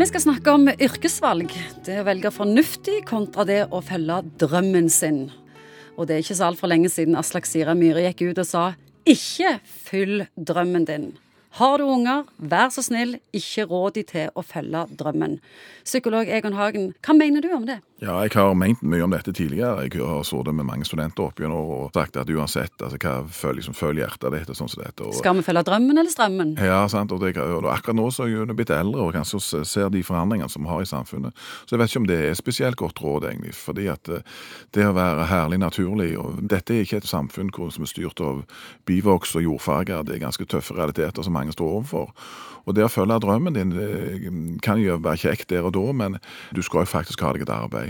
Vi skal snakke om yrkesvalg. Det å velge fornuftig kontra det å følge drømmen sin. Og det er ikke så altfor lenge siden Aslak Sira Myhre gikk ut og sa ikke fyll drømmen din. Har du unger, vær så snill, ikke råd de til å følge drømmen. Psykolog Egon Hagen, hva mener du om det? Ja, jeg har ment mye om dette tidligere. Jeg har sittet med mange studenter opp gjennom og sagt at uansett altså, hva følger liksom, følg hjertet ditt og sånn som dette. Og, Skal vi følge drømmen eller strømmen? Ja, sant. Og, det, og akkurat nå så er jeg blitt eldre og kanskje ser de forandringene som vi har i samfunnet. Så jeg vet ikke om det er spesielt godt råd, egentlig. Fordi at eh, det å være herlig naturlig og Dette er ikke et samfunn som er styrt av bivoks og jordfarger. Det er ganske tøffe realiteter som mange står overfor. Og det å følge drømmen din kan jo være kjekt der og da, men du skal jo faktisk ha deg et arbeid.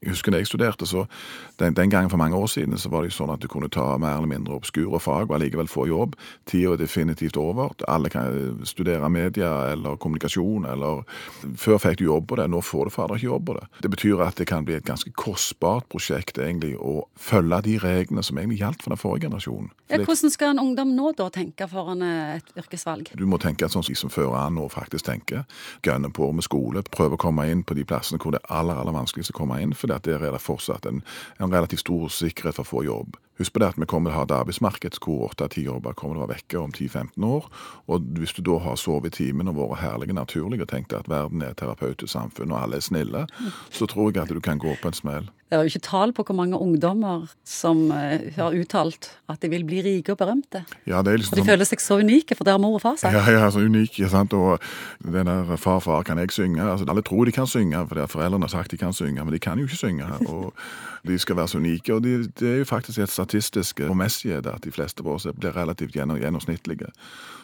Jeg husker da jeg studerte, så den, den, gangen for mange år siden så var det jo sånn at du kunne ta mer eller mindre obskure fag og allikevel få jobb. Tida er definitivt over. Alle kan studere media eller kommunikasjon eller Før fikk du jobb på det, nå får du fader ikke jobb på det. Det betyr at det kan bli et ganske kostbart prosjekt egentlig å følge de reglene som egentlig gjaldt for den forrige generasjonen. Ja, hvordan skal en ungdom nå da tenke foran et yrkesvalg? Du må tenke sånn som som fører an nå faktisk tenker. Gønne på med skole, prøve å komme inn på de plassene hvor det er aller aller vanskeligst å komme inn, for der er det fortsatt en, en relativt stor sikkerhet for å få jobb. Husk på det at vi kommer til å ha et arbeidsmarked hvor åtte av ti jobber kommer til å være vekke om 10-15 år. Og hvis du da har sovet i timen og vært herlig naturlig og tenkt at verden er et terapeutisk samfunn og alle er snille, så tror jeg at du kan gå på en smell. Det er jo ikke tall på hvor mange ungdommer som uh, har uttalt at de vil bli rike og berømte. Ja, det er liksom og de sånn... føler seg så unike, for det har mor og far sagt. Ja, ja, så unike, sant? og den der far, far, kan jeg synge? Altså, alle tror de kan synge, for det har foreldrene sagt de kan synge, men de kan jo ikke synge. og De skal være så unike. og det er jo faktisk et statistisk formessighet at de fleste av oss blir relativt gjennomsnittlige.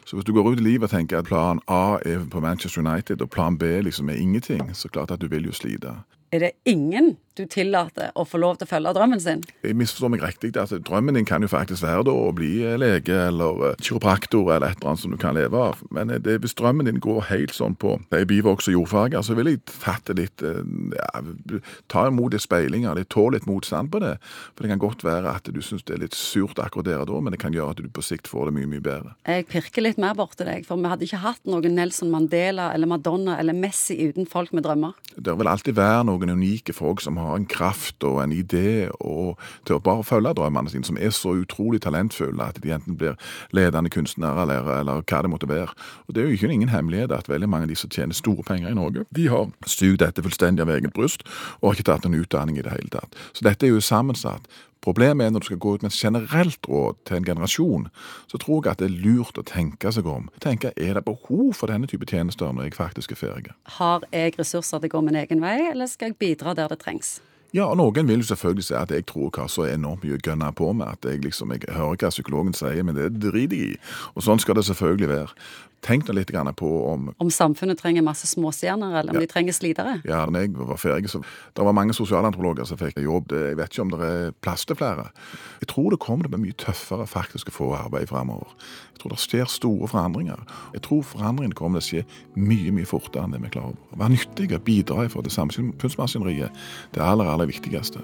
Så hvis du går ut i livet og tenker at plan A er på Manchester United, og plan B liksom er ingenting, så klart at du vil jo slite. Er det ingen du tillater å få lov til å følge drømmen sin? Jeg misforstår meg riktig. Altså, drømmen din kan jo faktisk være da, å bli lege eller kiropraktor eller et eller annet som du kan leve av. Men det, hvis drømmen din går helt sånn på bivoks og jordfarger, så vil jeg tatt det litt ja, Ta imot litt speilinger. de tåler litt motstand på det. For det kan godt være at du syns det er litt surt akkurat der og da, men det kan gjøre at du på sikt får det mye, mye bedre. Jeg pirker litt mer borti deg, for vi hadde ikke hatt noen Nelson Mandela eller Madonna eller Messi uten folk med drømmer. Det vil alltid være noen unike folk som har en kraft og en idé og til å bare følge drømmene sine, som er så utrolig talentfulle at de enten blir ledende kunstnere eller, eller hva det måtte være. Og Det er jo ikke ingen hemmelighet at veldig mange av de som tjener store penger i Norge, de har sugd dette fullstendig av eget bryst og har ikke tatt en utdanning i det hele tatt. Så dette er jo sammensatt. Problemet er når du skal gå ut med et generelt råd til en generasjon, så tror jeg at det er lurt å tenke seg om. Tenke, Er det behov for denne type tjenester når jeg faktisk er ferdig? Har jeg ressurser til å gå min egen vei, eller skal jeg bidra der det trengs? Ja, og noen vil jo selvfølgelig si at jeg tror hva så enormt mye gønner på meg, at jeg liksom, jeg hører hva psykologen sier, men det driter jeg i. Og sånn skal det selvfølgelig være. Tenk nå litt på om Om samfunnet trenger masse småstjerner, eller om ja. de trenger slitere? Ja, da jeg var ferdig, så Det var mange sosialantropologer som fikk jobb. Jeg vet ikke om det er plass til flere. Jeg tror det kommer til å bli mye tøffere faktisk å få arbeid framover. Jeg tror det skjer store forandringer. Jeg tror forandringene kommer til å skje mye mye fortere enn det vi klarer. Være nyttige, bidra i for det samfunnsmaskineriet. Det aller, aller viktigste.